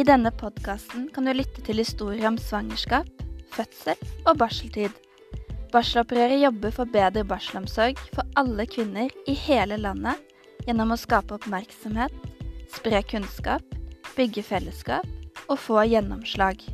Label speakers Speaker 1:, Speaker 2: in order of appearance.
Speaker 1: I denne podkasten kan du lytte til historier om svangerskap, fødsel og barseltid. Barselopprøret jobber for bedre barselomsorg for alle kvinner i hele landet gjennom å skape oppmerksomhet, spre kunnskap, bygge fellesskap og få gjennomslag.